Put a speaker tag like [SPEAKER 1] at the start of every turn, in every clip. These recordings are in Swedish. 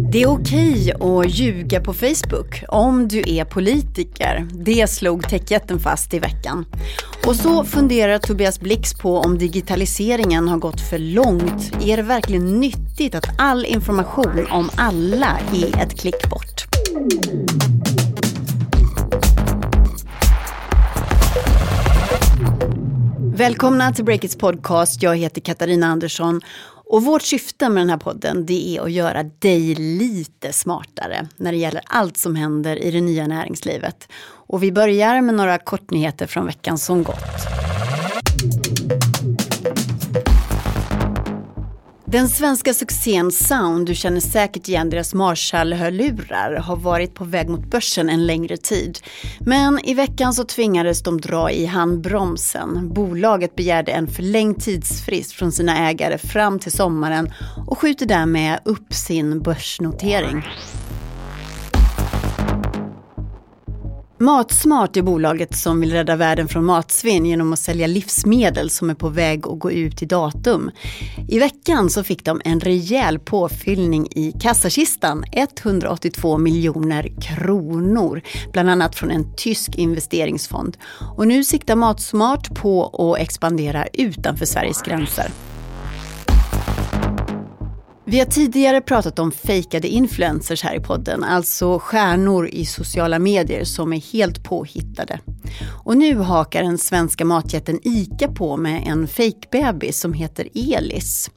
[SPEAKER 1] Det är okej att ljuga på Facebook om du är politiker. Det slog techjätten fast i veckan. Och så funderar Tobias Blix på om digitaliseringen har gått för långt. Är det verkligen nyttigt att all information om alla är ett klick bort? Välkomna till Breakits podcast. Jag heter Katarina Andersson och vårt syfte med den här podden det är att göra dig lite smartare när det gäller allt som händer i det nya näringslivet. Och vi börjar med några kortnyheter från veckan som gått. Den svenska succén Sound, du känner säkert igen deras Marshall-hörlurar, har varit på väg mot börsen en längre tid. Men i veckan så tvingades de dra i handbromsen. Bolaget begärde en förlängd tidsfrist från sina ägare fram till sommaren och skjuter därmed upp sin börsnotering. Matsmart är bolaget som vill rädda världen från matsvinn genom att sälja livsmedel som är på väg att gå ut i datum. I veckan så fick de en rejäl påfyllning i kassakistan, 182 miljoner kronor, bland annat från en tysk investeringsfond. Och nu siktar Matsmart på att expandera utanför Sveriges gränser. Vi har tidigare pratat om fejkade influencers här i podden, alltså stjärnor i sociala medier som är helt påhittade. Och nu hakar den svenska matjätten ICA på med en fejkbebis som heter Elis.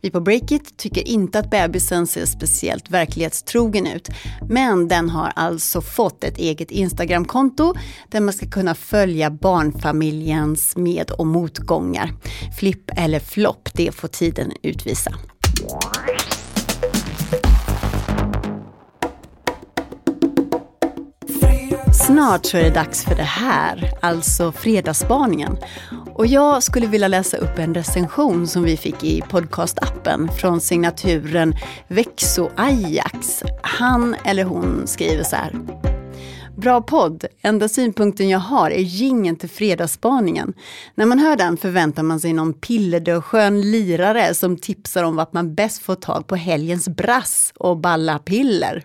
[SPEAKER 1] Vi på Breakit tycker inte att bebisen ser speciellt verklighetstrogen ut, men den har alltså fått ett eget Instagramkonto där man ska kunna följa barnfamiljens med och motgångar. Flipp eller flopp, det får tiden utvisa. Snart så är det dags för det här, alltså Fredagsspaningen. Och jag skulle vilja läsa upp en recension som vi fick i podcastappen från signaturen Växo Ajax. Han eller hon skriver så här. Bra podd. Enda synpunkten jag har är gingen till Fredagsspaningen. När man hör den förväntar man sig någon pillerdöskön lirare som tipsar om vart man bäst får tag på helgens brass och balla piller.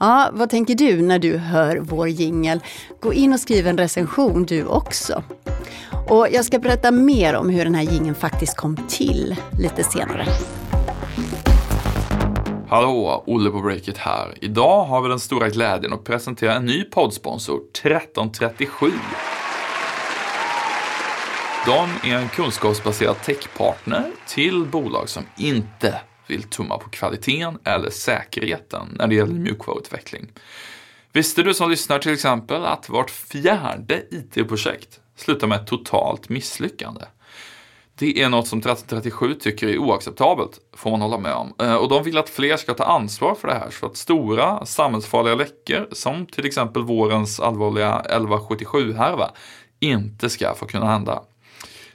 [SPEAKER 1] Ja, vad tänker du när du hör vår jingel? Gå in och skriv en recension du också. Och jag ska berätta mer om hur den här jingeln faktiskt kom till lite senare.
[SPEAKER 2] Hallå, Olle på Breakit här. Idag har vi den stora glädjen att presentera en ny poddsponsor, 1337. De är en kunskapsbaserad techpartner till bolag som inte vill tumma på kvaliteten eller säkerheten när det gäller mjukvaruutveckling. Visste du som lyssnar till exempel att vart fjärde IT-projekt slutar med ett totalt misslyckande? Det är något som 1337 tycker är oacceptabelt, får man hålla med om. Eh, och de vill att fler ska ta ansvar för det här så att stora samhällsfarliga läckor, som till exempel vårens allvarliga 1177-härva, inte ska få kunna hända.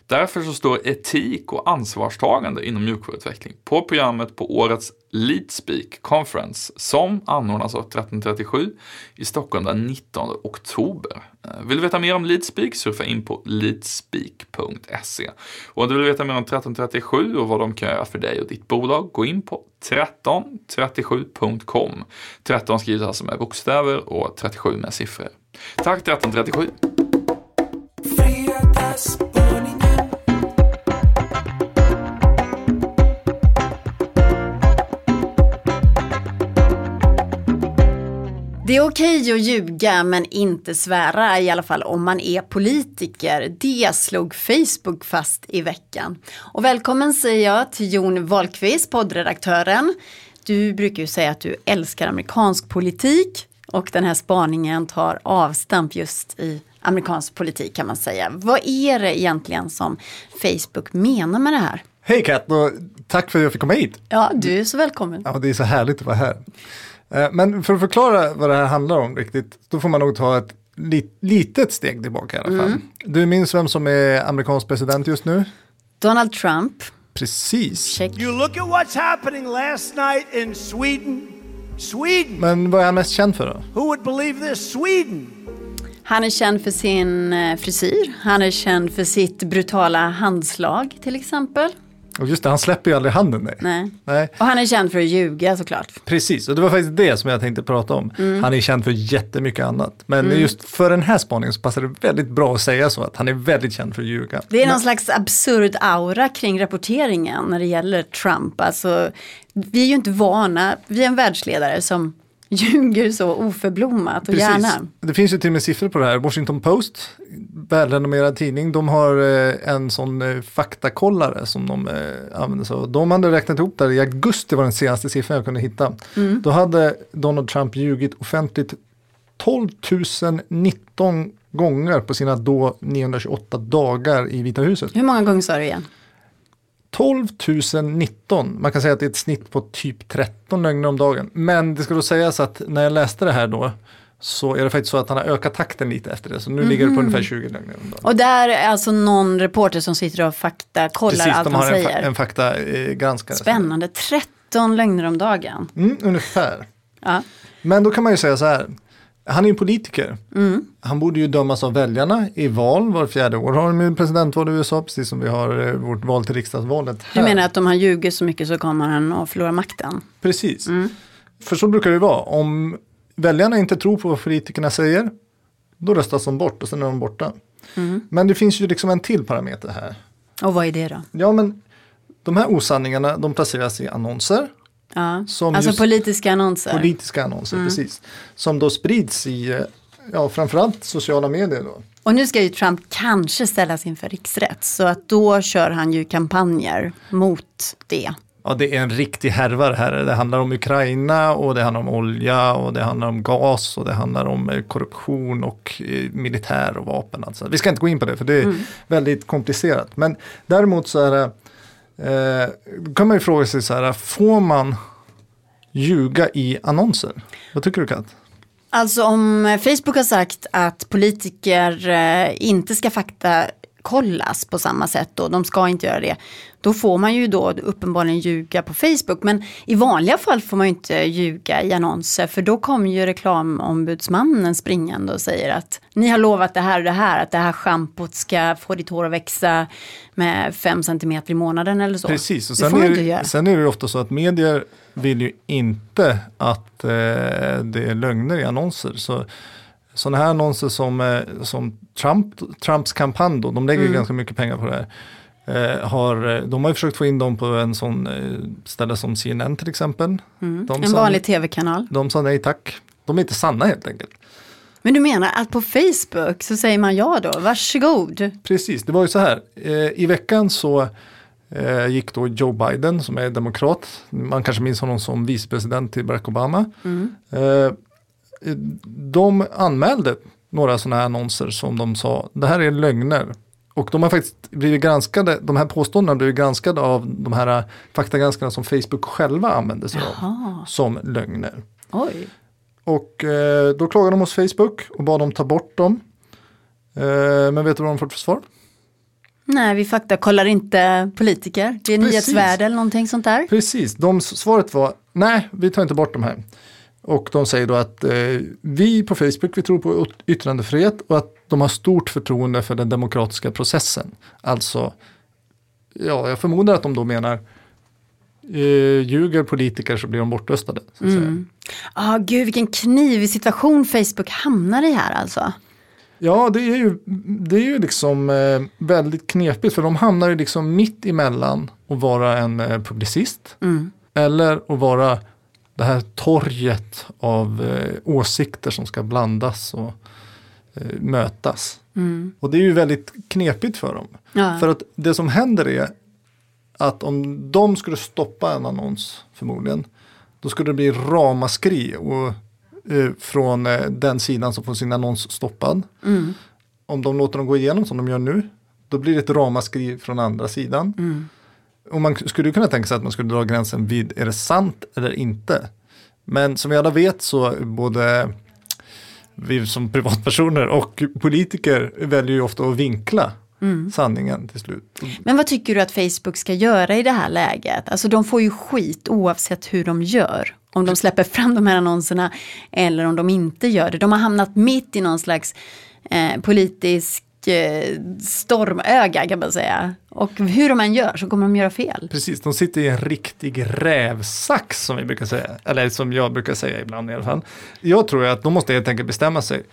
[SPEAKER 2] Därför så står etik och ansvarstagande inom mjukvaruutveckling på programmet på årets Leadspeak Conference som anordnas av 1337 i Stockholm den 19 oktober. Eh, vill du veta mer om Leadspeak surfa in på leadspeak.se. Och om du vill veta mer om 1337 och vad de kan göra för dig och ditt bolag, gå in på 1337.com. 13 skrivs alltså med bokstäver och 37 med siffror. Tack 1337!
[SPEAKER 1] Det är okej att ljuga men inte svära, i alla fall om man är politiker. Det slog Facebook fast i veckan. Och välkommen säger jag till Jon Wahlqvist, poddredaktören. Du brukar ju säga att du älskar amerikansk politik och den här spaningen tar avstamp just i amerikansk politik kan man säga. Vad är det egentligen som Facebook menar med det här?
[SPEAKER 3] Hej Kat, och tack för att jag fick komma hit.
[SPEAKER 1] Ja, du är så välkommen.
[SPEAKER 3] Ja, det är så härligt att vara här. Eh, men för att förklara vad det här handlar om riktigt, då får man nog ta ett litet steg tillbaka i alla fall. Mm. Du minns vem som är amerikansk president just nu?
[SPEAKER 1] Donald Trump.
[SPEAKER 3] Precis.
[SPEAKER 1] Check.
[SPEAKER 4] You look at what's happening last night in Sweden. Sweden.
[SPEAKER 3] Men vad är han mest känd för då?
[SPEAKER 4] Who would believe this? Sweden.
[SPEAKER 1] Han är känd för sin eh, frisyr. Han är känd för sitt brutala handslag till exempel.
[SPEAKER 3] Och just det, han släpper ju aldrig handen. Nej.
[SPEAKER 1] Nej.
[SPEAKER 3] Nej.
[SPEAKER 1] Och han är känd för att ljuga såklart.
[SPEAKER 3] Precis, och det var faktiskt det som jag tänkte prata om.
[SPEAKER 1] Mm.
[SPEAKER 3] Han är känd för jättemycket annat. Men just för den här spaningen så passar det väldigt bra att säga så att han är väldigt känd för att ljuga.
[SPEAKER 1] Det är någon slags absurd aura kring rapporteringen när det gäller Trump. Alltså, vi är ju inte vana, vi är en världsledare som ljuger så oförblommat och
[SPEAKER 3] Precis.
[SPEAKER 1] gärna.
[SPEAKER 3] Det finns ju till och med siffror på det här. Washington Post, välrenommerad tidning, de har eh, en sån eh, faktakollare som de eh, använder sig av. De hade räknat ihop där i augusti var den senaste siffran jag kunde hitta. Då hade Donald Trump ljugit offentligt 12 019 gånger på sina då 928 dagar i Vita huset.
[SPEAKER 1] Hur många gånger sa du igen?
[SPEAKER 3] 12 019, man kan säga att det är ett snitt på typ 13 lögner om dagen. Men det ska då sägas att när jag läste det här då så är det faktiskt så att han har ökat takten lite efter det. Så nu ligger det på ungefär 20 lögner om dagen.
[SPEAKER 1] Och där är alltså någon reporter som sitter och fakta kollar
[SPEAKER 3] Precis,
[SPEAKER 1] allt
[SPEAKER 3] de
[SPEAKER 1] han
[SPEAKER 3] har en, fa-
[SPEAKER 1] säger.
[SPEAKER 3] en faktagranskare.
[SPEAKER 1] Spännande, 13 lögner om dagen.
[SPEAKER 3] Mm, ungefär.
[SPEAKER 1] Ja.
[SPEAKER 3] Men då kan man ju säga så här. Han är ju politiker.
[SPEAKER 1] Mm.
[SPEAKER 3] Han borde ju dömas av väljarna i val. Var fjärde år har de ju presidentval i USA, precis som vi har eh, vårt val till riksdagsvalet
[SPEAKER 1] Du
[SPEAKER 3] här.
[SPEAKER 1] menar att om han ljuger så mycket så kommer han att förlora makten?
[SPEAKER 3] Precis.
[SPEAKER 1] Mm.
[SPEAKER 3] För så brukar det vara. Om väljarna inte tror på vad politikerna säger, då röstas de bort och sen är de borta.
[SPEAKER 1] Mm.
[SPEAKER 3] Men det finns ju liksom en till parameter här.
[SPEAKER 1] Och vad är det då?
[SPEAKER 3] Ja, men de här osanningarna, de placeras i annonser.
[SPEAKER 1] Ja.
[SPEAKER 3] Som
[SPEAKER 1] Alltså
[SPEAKER 3] just-
[SPEAKER 1] politiska annonser?
[SPEAKER 3] Politiska annonser,
[SPEAKER 1] Mm.
[SPEAKER 3] precis. Som då sprids i, eh, ja, framförallt sociala medier då.
[SPEAKER 1] Och nu ska ju Trump kanske ställas inför riksrätt så att då kör han ju kampanjer mot det.
[SPEAKER 3] Ja, det är en riktig härva det här. Det handlar om Ukraina och det handlar om olja och det handlar om gas och det handlar om eh, korruption och eh, militär och vapen. Alltså. Vi ska inte gå in på det för det är väldigt komplicerat. Men däremot så är det, eh, då kan man ju fråga sig så här, får man ljuga i annonser? Vad tycker du Kat?
[SPEAKER 1] Alltså om Facebook har sagt att politiker eh, inte ska fakta kollas på samma sätt då, de ska inte göra det. Då får man ju då uppenbarligen ljuga på Facebook. Men i vanliga fall får man ju inte ljuga i annonser för då kommer ju reklamombudsmannen springande och säger att ni har lovat det här och det här, att det här schampot ska få ditt hår att växa med 5 cm i månaden eller så.
[SPEAKER 3] Precis, och
[SPEAKER 1] det
[SPEAKER 3] sen
[SPEAKER 1] man
[SPEAKER 3] är, det,
[SPEAKER 1] göra.
[SPEAKER 3] sen är det ofta så att medier vill ju inte att eh, det är lögner i annonser. Så sådana här annonser som, eh, som Trump, Trumps kampanj då, de lägger
[SPEAKER 1] Mm.
[SPEAKER 3] ganska mycket pengar på det här. Eh, har, eh, de har ju försökt få in dem på en sån eh, ställe som CNN till exempel.
[SPEAKER 1] Mm. En
[SPEAKER 3] sa,
[SPEAKER 1] vanlig tv-kanal.
[SPEAKER 3] de sa nej tack. De är inte sanna helt enkelt.
[SPEAKER 1] Men du menar att på Facebook så säger man ja då, varsågod.
[SPEAKER 3] Precis, det var ju så här. Eh, I veckan så gick då Joe Biden som är demokrat. Man kanske minns honom som vicepresident till Barack Obama. Eh, de anmälde några sådana här annonser som de sa, det här är lögner. Och de har faktiskt blivit granskade, de här påståendena har blivit granskade av de här faktagranskarna som Facebook själva använder sig av som lögner.
[SPEAKER 1] oj.
[SPEAKER 3] Och eh, då klagade de hos Facebook och bad dem ta bort dem. Eh, men vet du vad de fått för svar?
[SPEAKER 1] Nej, vi fakta kollar inte politiker. Det är
[SPEAKER 3] Precis.
[SPEAKER 1] nyhetsvärde eller någonting sånt där.
[SPEAKER 3] Precis, de, svaret var nej, vi tar inte bort de här. Och de säger då att eh, vi på Facebook, vi tror på yt- yttrandefrihet och att de har stort förtroende för den demokratiska processen. Alltså, ja, jag förmodar att de då menar eh, ljuger politiker så blir de bortröstade. Så att säga.
[SPEAKER 1] Ah, gud, vilken knivig situation Facebook hamnar i här alltså.
[SPEAKER 3] Ja, det är ju, det är ju liksom eh, väldigt knepigt för de hamnar ju liksom mitt emellan att vara en eh, publicist eller att vara det här torget av eh, åsikter som ska blandas och eh, mötas. Och det är ju väldigt knepigt för dem.
[SPEAKER 1] Ja.
[SPEAKER 3] För att det som händer är att om de skulle stoppa en annons förmodligen, då skulle det bli ramaskri och, eh, från eh, den sidan som får sin annons stoppad. Om de låter dem gå igenom som de gör nu, då blir det ett ramaskri från andra sidan. Och man skulle kunna tänka sig att man skulle dra gränsen vid, är det sant eller inte? Men som vi alla vet så både vi som privatpersoner och politiker väljer ju ofta att vinkla sanningen till slut.
[SPEAKER 1] Men vad tycker du att Facebook ska göra i det här läget? Alltså de får ju skit oavsett hur de gör. Om de släpper fram de här annonserna eller om de inte gör det. De har hamnat mitt i någon slags eh, politisk stormöga kan man säga. Och hur de än gör så kommer de göra fel.
[SPEAKER 3] Precis, de sitter i en riktig rävsax som vi brukar säga. Eller som jag brukar säga ibland i alla fall. Jag tror att de måste helt enkelt bestämma sig.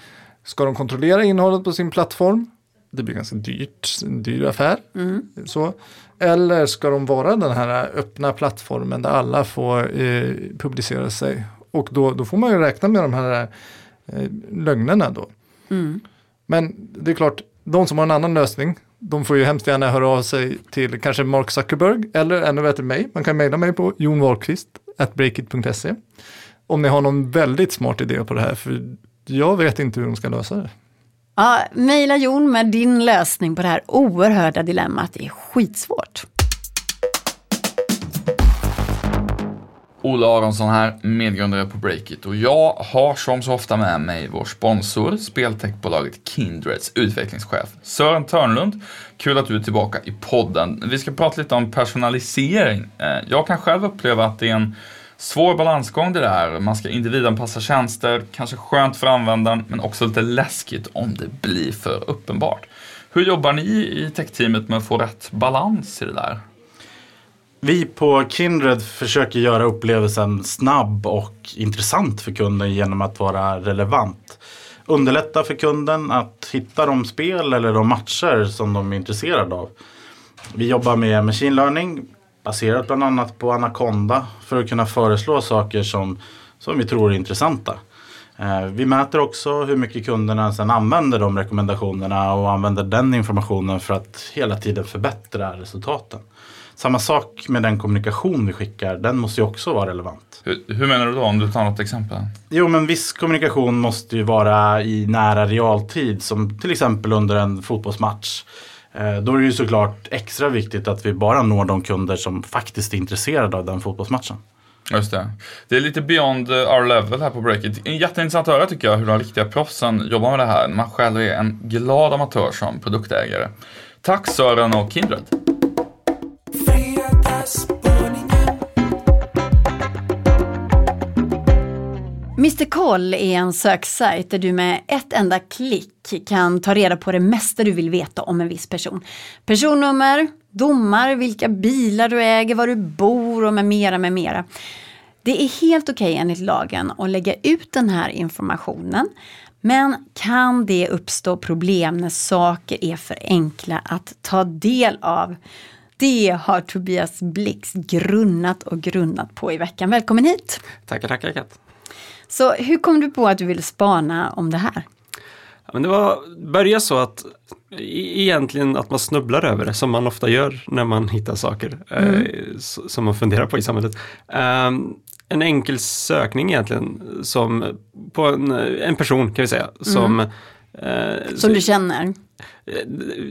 [SPEAKER 3] Ska de kontrollera innehållet på sin plattform? Det blir ganska dyrt, en dyr affär. Så. Eller ska de vara den här öppna plattformen där alla får eh, publicera sig? Och då, då får man ju räkna med de här eh, lögnerna då. Men det är klart, de som har en annan lösning, de får ju hemskt gärna höra av sig till kanske Mark Zuckerberg eller ännu bättre mig. Man kan mejla mig på jonwahlqvist.breakit.se om ni har någon väldigt smart idé på det här, för jag vet inte hur de ska lösa det.
[SPEAKER 1] Ja, mejla Jon med din lösning på det här oerhörda dilemmat. Det är skitsvårt.
[SPEAKER 2] Ola Aronsson här, medgrundare på Breakit och jag har som så ofta med mig vår sponsor, speltechbolaget Kindreds utvecklingschef Sören Törnlund. Kul att du är tillbaka i podden. Vi ska prata lite om personalisering. Eh, jag kan själv uppleva att det är en svår balansgång det där. Man ska individanpassa tjänster, kanske skönt för användaren, men också lite läskigt om det blir för uppenbart. Hur jobbar ni i techteamet med att få rätt balans i det där?
[SPEAKER 5] Vi på Kindred försöker göra upplevelsen snabb och intressant för kunden genom att vara relevant. Underlätta för kunden att hitta de spel eller de matcher som de är intresserade av. Vi jobbar med machine learning baserat bland annat på Anaconda för att kunna föreslå saker som, som vi tror är intressanta. Eh, vi mäter också hur mycket kunderna sedan använder de rekommendationerna och använder den informationen för att hela tiden förbättra resultaten. Samma sak med den kommunikation vi skickar, den måste ju också vara relevant.
[SPEAKER 2] Hur, hur menar du då, om du tar något exempel?
[SPEAKER 5] Jo, men viss kommunikation måste ju vara i nära realtid, som till exempel under en fotbollsmatch. Eh, Då är det ju såklart extra viktigt att vi bara når de kunder som faktiskt är intresserade av den fotbollsmatchen.
[SPEAKER 2] Just det. Det är lite beyond our level här på Breakit. Jätteintressant att höra tycker jag hur de riktiga proffsen jobbar med det här. när Man själv är en glad amatör som produktägare. Tack Sören och Kindred.
[SPEAKER 1] Mr Koll är en söksajt där du med ett enda klick kan ta reda på det mesta du vill veta om en viss person. Personnummer, domar, vilka bilar du äger, var du bor och med mera, med mera. Det är helt okej enligt lagen att lägga ut den här informationen. Men kan det uppstå problem när saker är för enkla att ta del av? Det har Tobias Blix grunnat och grunnat på i veckan. Välkommen hit!
[SPEAKER 6] Tackar, tackar Kat.
[SPEAKER 1] Så hur kom du på att du ville spana om det här?
[SPEAKER 6] Ja, men det var, började så att e- egentligen att man snubblar över det som man ofta gör när man hittar saker eh, s- som man funderar på i samhället. Ehm, en enkel sökning egentligen som på en, en person kan vi säga som eh,
[SPEAKER 1] Som du känner?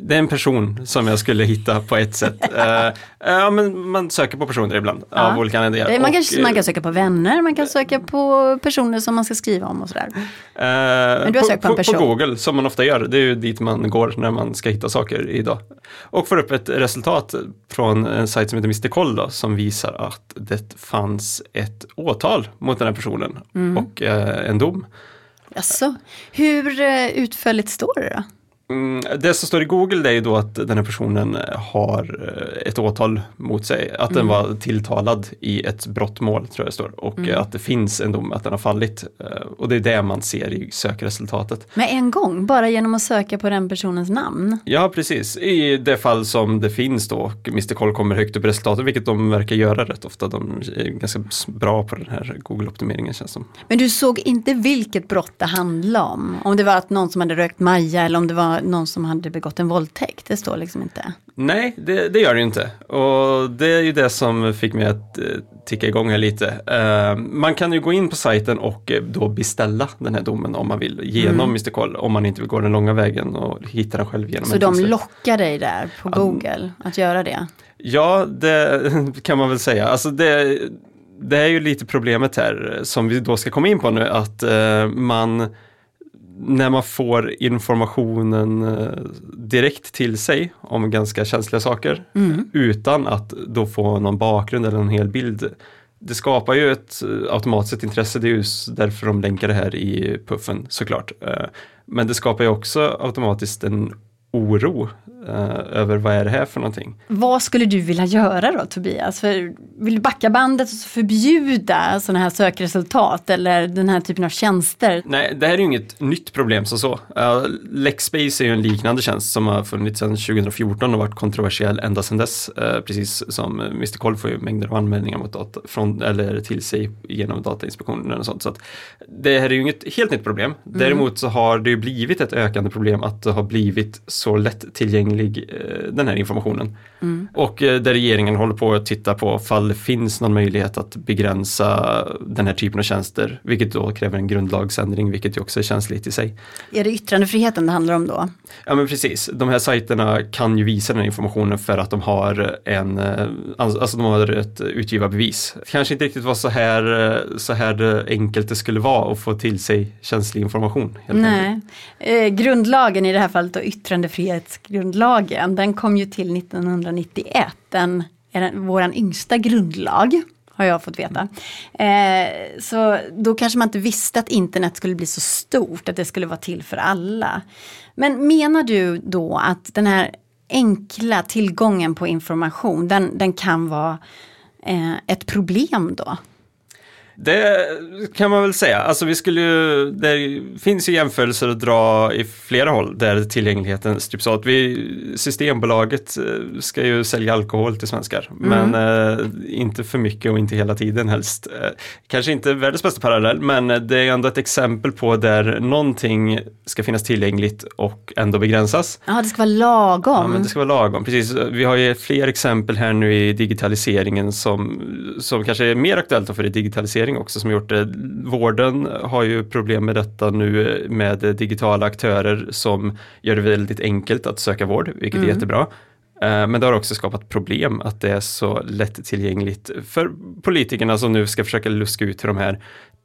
[SPEAKER 6] det är en person som jag skulle hitta på ett sätt. Eh, ja, men man söker på personer ibland av olika anledningar.
[SPEAKER 1] Det- Man kan,
[SPEAKER 6] Och,
[SPEAKER 1] man
[SPEAKER 6] eh,
[SPEAKER 1] kan söka på vänner, man kan söka på personer som man ska skriva om och sådär.
[SPEAKER 6] Men
[SPEAKER 1] du har sökt på en person?
[SPEAKER 6] På Google, som man ofta gör. Det är ju dit man går när man ska hitta saker idag. Och får upp ett resultat från en sajt som heter Mr. Koll då, som visar att det fanns ett åtal mot den här personen
[SPEAKER 1] Mm.
[SPEAKER 6] och eh, en dom.
[SPEAKER 1] Alltså, hur eh, utförligt står det då?
[SPEAKER 6] Mm, det som står i Google det är ju då att den här personen har eh, ett åtal mot sig. Att den var tilltalad i ett brottmål tror jag det står. Och eh, att det finns en dom, att den har fallit. Eh, Och det är det man ser i sökresultatet.
[SPEAKER 1] Med en gång, bara genom att söka på den personens namn?
[SPEAKER 6] Ja, precis. I det fall som det finns då och Mr. Koll kommer högt upp i resultatet, vilket de verkar göra rätt ofta. De är ganska bra på den här Google-optimeringen känns som.
[SPEAKER 1] Men du såg inte vilket brott det handlade om? Om det var att någon som hade rökt Maja eller om det var någon som hade begått en våldtäkt? Det står liksom inte.
[SPEAKER 6] Nej, det, det gör det inte. Och det är ju det som fick mig att eh, ticka igång här lite. Eh, man kan ju gå in på sajten och eh, då beställa den här domen om man vill genom Mr. Koll, om man inte vill gå den långa vägen och hitta den själv genom
[SPEAKER 1] Så de
[SPEAKER 6] tingsrätt.
[SPEAKER 1] lockar dig där på Google att göra det?
[SPEAKER 6] Ja, det kan man väl säga. Alltså det, det är ju lite problemet här som vi då ska komma in på nu att man när man får informationen eh, direkt till sig om ganska känsliga saker utan att då få någon bakgrund eller en hel bild. Det skapar ju ett eh, automatiskt intresse, det är ju därför de länkar det här i puffen såklart. Eh, Men det skapar ju också automatiskt en oro över vad är det här för någonting.
[SPEAKER 1] Vad skulle du vilja göra då Tobias? För, vill du backa bandet och förbjuda sådana här sökresultat eller den här typen av tjänster?
[SPEAKER 6] Nej, det här är ju inget nytt problem som så. Uh, Lexbase är ju en liknande tjänst som har funnits sedan 2014 och varit kontroversiell ända sedan dess. Uh, precis som Mr Koll får ju mängder av anmälningar mot data, från, eller till sig genom Datainspektionen och sånt. Så det här är ju inget helt nytt problem. Mm. Däremot så har det ju blivit ett ökande problem att det har blivit så lättillgänglig uh, den här informationen. Mm. Och där regeringen håller på att titta på fall det finns någon möjlighet att begränsa den här typen av tjänster, vilket då kräver en grundlagsändring, vilket ju också är känsligt i sig.
[SPEAKER 1] Är det yttrandefriheten det handlar om då?
[SPEAKER 6] Ja men precis, de här sajterna kan ju visa den här informationen för att de har en, eh, alltså de har ett utgivarbevis. Kanske inte riktigt var så här, eh, så här enkelt det skulle vara att få till sig känslig information.
[SPEAKER 1] Nej, eh, grundlagen i det här fallet då yttrandefrihetsgrundlagen, den kom ju till 1991. Den är den, våran yngsta grundlag har jag fått veta. Eh, så då kanske man inte visste att internet skulle bli så stort, att det skulle vara till för alla. Men menar du då att den här enkla tillgången på information, den, den kan vara eh, ett problem då?
[SPEAKER 6] Det kan man väl säga. Alltså vi skulle ju, det finns ju jämförelser att dra i flera håll där tillgängligheten stryps åt. Vi, Systembolaget eh, ska ju sälja alkohol till svenskar, mm. men eh, inte för mycket och inte hela tiden helst. Eh, kanske inte världens bästa parallell, men det är ändå ett exempel på där någonting ska finnas tillgängligt och ändå begränsas.
[SPEAKER 1] Ja, det ska vara lagom.
[SPEAKER 6] Ja, men det ska vara lagom, precis. Vi har ju fler exempel här nu i digitaliseringen som, som kanske är mer aktuellt för det digitalisering digitalisering också som gjort det. Vården har ju problem med detta nu med digitala aktörer som gör det väldigt enkelt att söka vård, vilket mm. är jättebra. Eh, men det har också skapat problem att det är så lättillgängligt för politikerna som nu ska försöka luska ut hur de här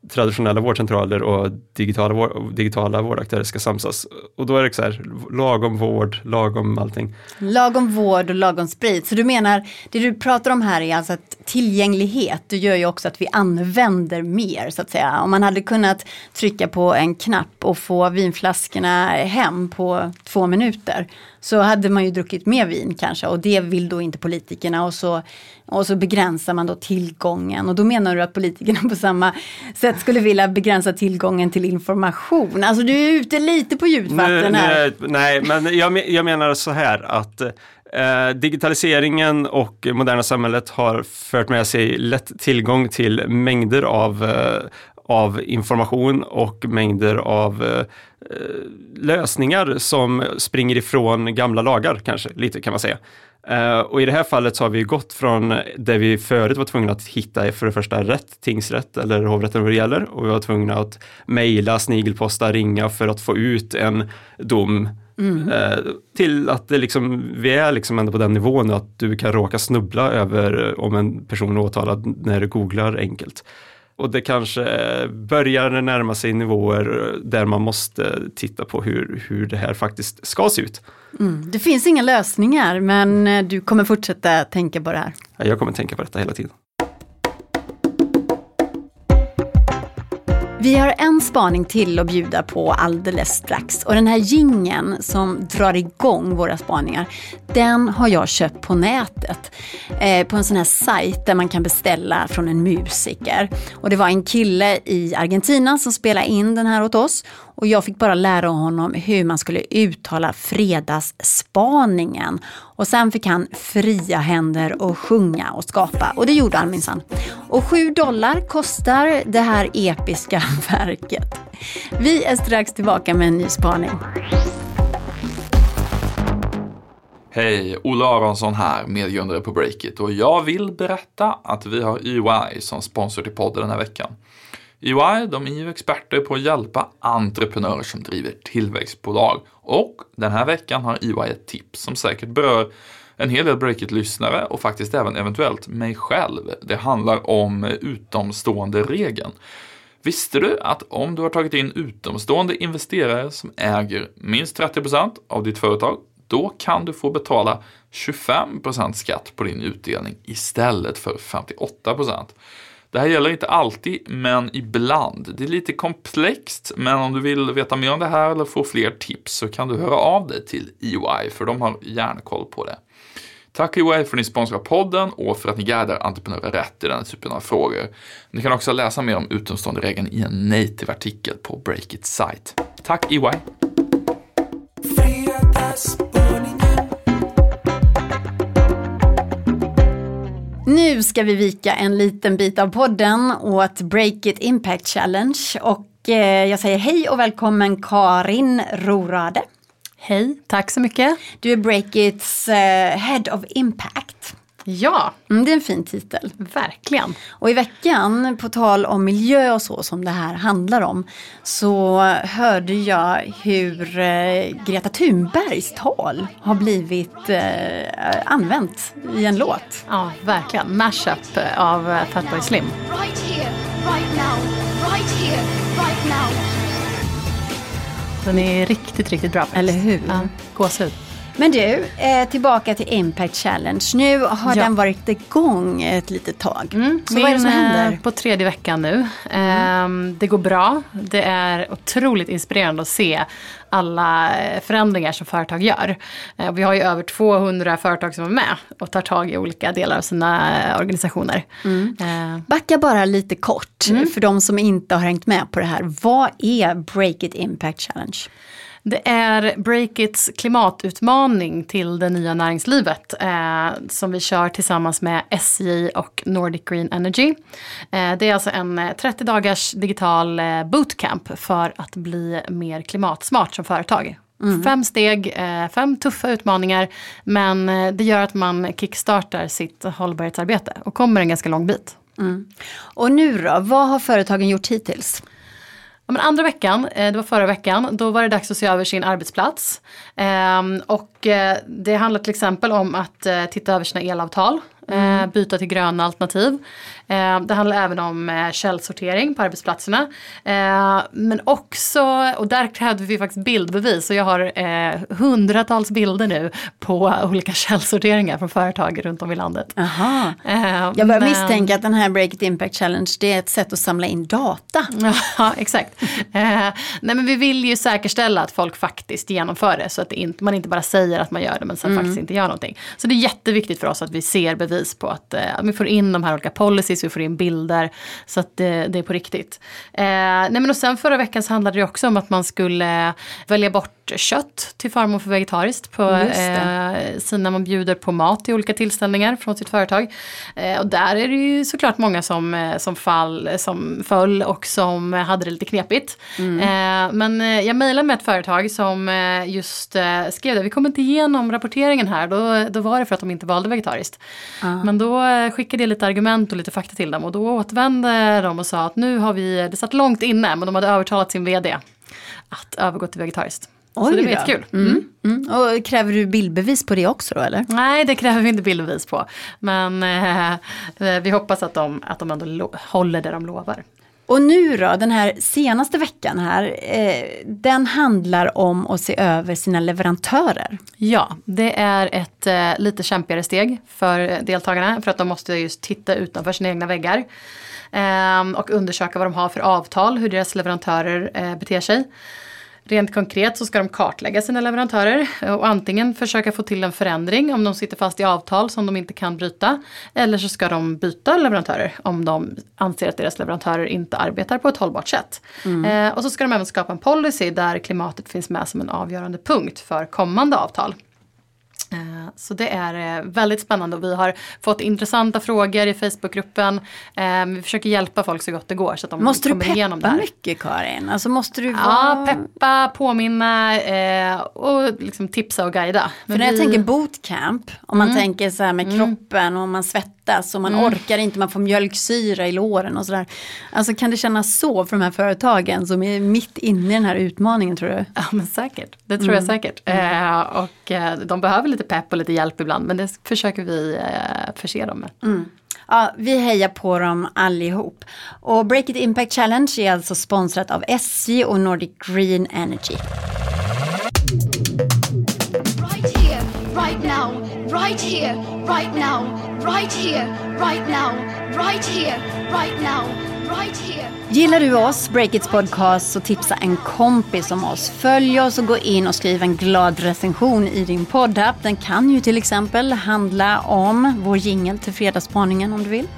[SPEAKER 6] traditionella vårdcentraler och digitala, vår, digitala vårdaktörer ska samsas. Och då är det så här, lagom vård, lagom allting.
[SPEAKER 1] Lagom vård och lagom sprit. Så du menar, det du pratar om här är alltså att tillgänglighet, det gör ju också att vi använder mer så att säga. Om man hade kunnat trycka på en knapp och få vinflaskorna hem på två minuter så hade man ju druckit mer vin kanske och det vill då inte politikerna och så, och så begränsar man då tillgången och då menar du att politikerna på samma sätt skulle vilja begränsa tillgången till information. Alltså du är ute lite på djupvatten här.
[SPEAKER 6] Nu, nej, men jag, jag menar så här att Eh, digitaliseringen och moderna samhället har fört med sig lätt tillgång till mängder av, eh, av information och mängder av eh, lösningar som springer ifrån gamla lagar kanske, lite kan man säga. Uh, och i det här fallet så har vi gått från där vi förut var tvungna att hitta för det första rätt tingsrätt eller hovrätten vad det gäller och vi var tvungna att mejla, snigelposta, ringa för att få ut en dom Mm. Uh, till att det liksom, vi är liksom ändå på den nivån att du kan råka snubbla över om en person är åtalad när du googlar enkelt. Och det kanske börjar närma sig nivåer där man måste titta på hur, hur det här faktiskt ska se ut.
[SPEAKER 1] Mm. Det finns inga lösningar men eh, du kommer fortsätta tänka på det här?
[SPEAKER 6] Jag kommer tänka på detta hela tiden.
[SPEAKER 1] Vi har en spaning till att bjuda på alldeles strax och den här gingen som drar igång våra spaningar, den har jag köpt på nätet. Eh, på en sån här sajt där man kan beställa från en musiker. Och det var en kille i Argentina som spelade in den här åt oss och jag fick bara lära honom hur man skulle uttala fredagsspaningen. Och sen fick han fria händer att sjunga och skapa. Och det gjorde han minsann. Och 7 dollar kostar det här episka verket. Vi är strax tillbaka med en ny spaning.
[SPEAKER 2] Hej, Olle Aronsson här, medgrundare på Breakit och jag vill berätta att vi har EY som sponsor till podden den här veckan. EY de är ju experter på att hjälpa entreprenörer som driver tillväxtbolag. Och den här veckan har EY ett tips som säkert berör en hel del Breakit-lyssnare och faktiskt även eventuellt mig själv. Det handlar om utomstående regeln. Visste du att om du har tagit in utomstående investerare som äger minst 30% av ditt företag, då kan du få betala 25% skatt på din utdelning istället för 58%. Det här gäller inte alltid, men ibland. Det är lite komplext, men om du vill veta mer om det här eller få fler tips så kan du höra av dig till EY, för de har järnkoll på det. Tack EY för att ni sponsrar podden och för att ni guidar entreprenörer rätt i den typen av frågor. Ni kan också läsa mer om utomstående-regeln i en native-artikel på Breakit sajt. Tack EY!
[SPEAKER 1] Nu ska vi vika en liten bit av podden åt Break It Impact Challenge och eh, jag säger hej och välkommen Karin Rorade.
[SPEAKER 7] Hej, tack så mycket.
[SPEAKER 1] Du är Breakits eh, Head of Impact.
[SPEAKER 7] Ja,
[SPEAKER 1] Mm, det är en fin titel.
[SPEAKER 7] verkligen.
[SPEAKER 1] Och i veckan, på tal om miljö och så som det här handlar om, så hörde jag hur eh, Greta Thunbergs tal har blivit eh, använt i en låt.
[SPEAKER 7] Ja, verkligen. Mashup av eh, Fatboy Slim.
[SPEAKER 8] right here, right now, right here, right now.
[SPEAKER 7] Den är riktigt, riktigt bra.
[SPEAKER 1] Eller hur?
[SPEAKER 7] Ja, gåshud.
[SPEAKER 1] Men du, eh, tillbaka till Impact Challenge. Nu har
[SPEAKER 7] Ja.
[SPEAKER 1] den varit igång ett litet tag. Så
[SPEAKER 7] Min,
[SPEAKER 1] vad är det som
[SPEAKER 7] eh,
[SPEAKER 1] händer?
[SPEAKER 7] På tredje veckan nu. Ehm, Det går bra. Det är otroligt inspirerande att se alla eh, förändringar som företag gör. Eh, Vi har ju över 200 företag som är med och tar tag i olika delar av sina organisationer. Eh,
[SPEAKER 1] Backa bara lite kort för de som inte har hängt med på det här. Vad är Break It Impact Challenge?
[SPEAKER 7] Det är Breakits klimatutmaning till det nya näringslivet eh, som vi kör tillsammans med SJ och Nordic Green Energy. Eh, det är alltså en eh, 30 dagars digital eh, bootcamp för att bli mer klimatsmart som företag. Fem steg, eh, fem tuffa utmaningar men eh, det gör att man kickstartar sitt hållbarhetsarbete och kommer en ganska lång bit.
[SPEAKER 1] Och nu då, vad har företagen gjort hittills?
[SPEAKER 7] Ja, men andra veckan, eh, det var förra veckan, då var det dags att se över sin arbetsplats. Ehm, och eh, det handlar till exempel om att eh, titta över sina elavtal, eh, byta till gröna alternativ. Eh, det handlar även om eh, källsortering på arbetsplatserna. Men också, och där krävde vi faktiskt bildbevis, och jag har hundratals bilder nu på olika källsorteringar från företag runt om i landet.
[SPEAKER 1] Aha. Jag börjar
[SPEAKER 7] men-
[SPEAKER 1] misstänka att den här Break It Impact Challenge det är ett sätt att samla in data.
[SPEAKER 7] Ja, exakt. Nej, men vi vill ju säkerställa att folk faktiskt genomför det så att man inte bara säger att man gör det men sen faktiskt inte gör någonting. Så det är jätteviktigt för oss att vi ser bevis på att, eh, vi får in de här olika policies, vi får in bilder så att det, det är på riktigt. Eh, nej, men och sen förra veckan så handlade det också om att man skulle eh, välja bort kött till förmån för vegetariskt på eh, sina man bjuder på mat i olika tillställningar från sitt företag. Eh, och där är det ju såklart många som, eh, som, fall, som föll och som eh, hade det lite knepigt. Eh, men eh, jag mejlade med ett företag som eh, just eh, skrev det, vi kommer inte igenom rapporteringen här, då, då var det för att de inte valde vegetariskt. Men då eh, skickade jag lite argument och lite fakta till dem och då återvände de och sa att nu har vi, det satt långt inne, men de hade övertalat sin vd att övergå till vegetariskt. Så
[SPEAKER 1] Oj
[SPEAKER 7] det var
[SPEAKER 1] då.
[SPEAKER 7] jättekul. Mm.
[SPEAKER 1] Mm. Och kräver du bildbevis på det också då eller?
[SPEAKER 7] Nej, det kräver vi inte bildbevis på. Men eh, eh, vi hoppas att de, att de ändå håller det de lovar.
[SPEAKER 1] Och nu då, den här senaste veckan här, eh, den handlar om att se över sina leverantörer.
[SPEAKER 7] Ja, det är ett eh, lite kämpigare steg för deltagarna för att de måste just titta utanför sina egna väggar. Ehm, och undersöka vad de har för avtal, hur deras leverantörer eh, beter sig. Rent konkret så ska de kartlägga sina leverantörer och antingen försöka få till en förändring om de sitter fast i avtal som de inte kan bryta. Eller så ska de byta leverantörer om de anser att deras leverantörer inte arbetar på ett hållbart sätt. Eh, och så ska de även skapa en policy där klimatet finns med som en avgörande punkt för kommande avtal. Eh, Så det är eh, väldigt spännande och vi har fått intressanta frågor i Facebookgruppen. Eh, Vi försöker hjälpa folk så gott det går så att de
[SPEAKER 1] Måste du
[SPEAKER 7] kommer igenom det
[SPEAKER 1] peppa
[SPEAKER 7] här.
[SPEAKER 1] mycket Karin? Alltså måste du
[SPEAKER 7] Ja,
[SPEAKER 1] vara...
[SPEAKER 7] peppa, påminna och liksom tipsa och guida.
[SPEAKER 1] För
[SPEAKER 7] Men
[SPEAKER 1] när jag
[SPEAKER 7] vi- Mm.
[SPEAKER 1] tänker bootcamp, om man tänker så här med kroppen och man svettas och man
[SPEAKER 7] Mm.
[SPEAKER 1] orkar inte, man får mjölksyra i låren och sådär. Alltså kan det kännas så för de här företagen som är mitt inne i den här utmaningen tror du?
[SPEAKER 7] Ja men säkert, det tror
[SPEAKER 1] Mm.
[SPEAKER 7] jag säkert. Eh, och eh, de behöver lite pepp och lite hjälp ibland men det försöker vi eh, förse dem med.
[SPEAKER 1] Ja, vi hejar på dem allihop. Och Break It Impact Challenge är alltså sponsrat av SJ och Nordic Green Energy.
[SPEAKER 8] Now, right here, right now, right here, right now, right here, right now, right here.
[SPEAKER 1] Gillar du oss, Breakits podcast, så tipsa en kompis om oss. Följ oss och gå in och skriv en glad recension i din poddapp. Den kan ju till exempel handla om vår jingel till Fredagsspaningen om du vill.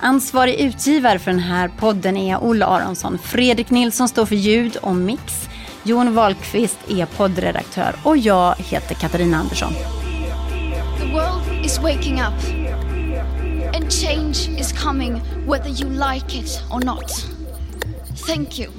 [SPEAKER 1] Ansvarig utgivare för den här podden är Olle Aronsson. Fredrik Nilsson står för ljud och mix. Jon Wahlqvist är poddredaktör och jag heter Katarina Andersson.
[SPEAKER 8] World is waking up. And change is coming whether you like it or not. Thank you.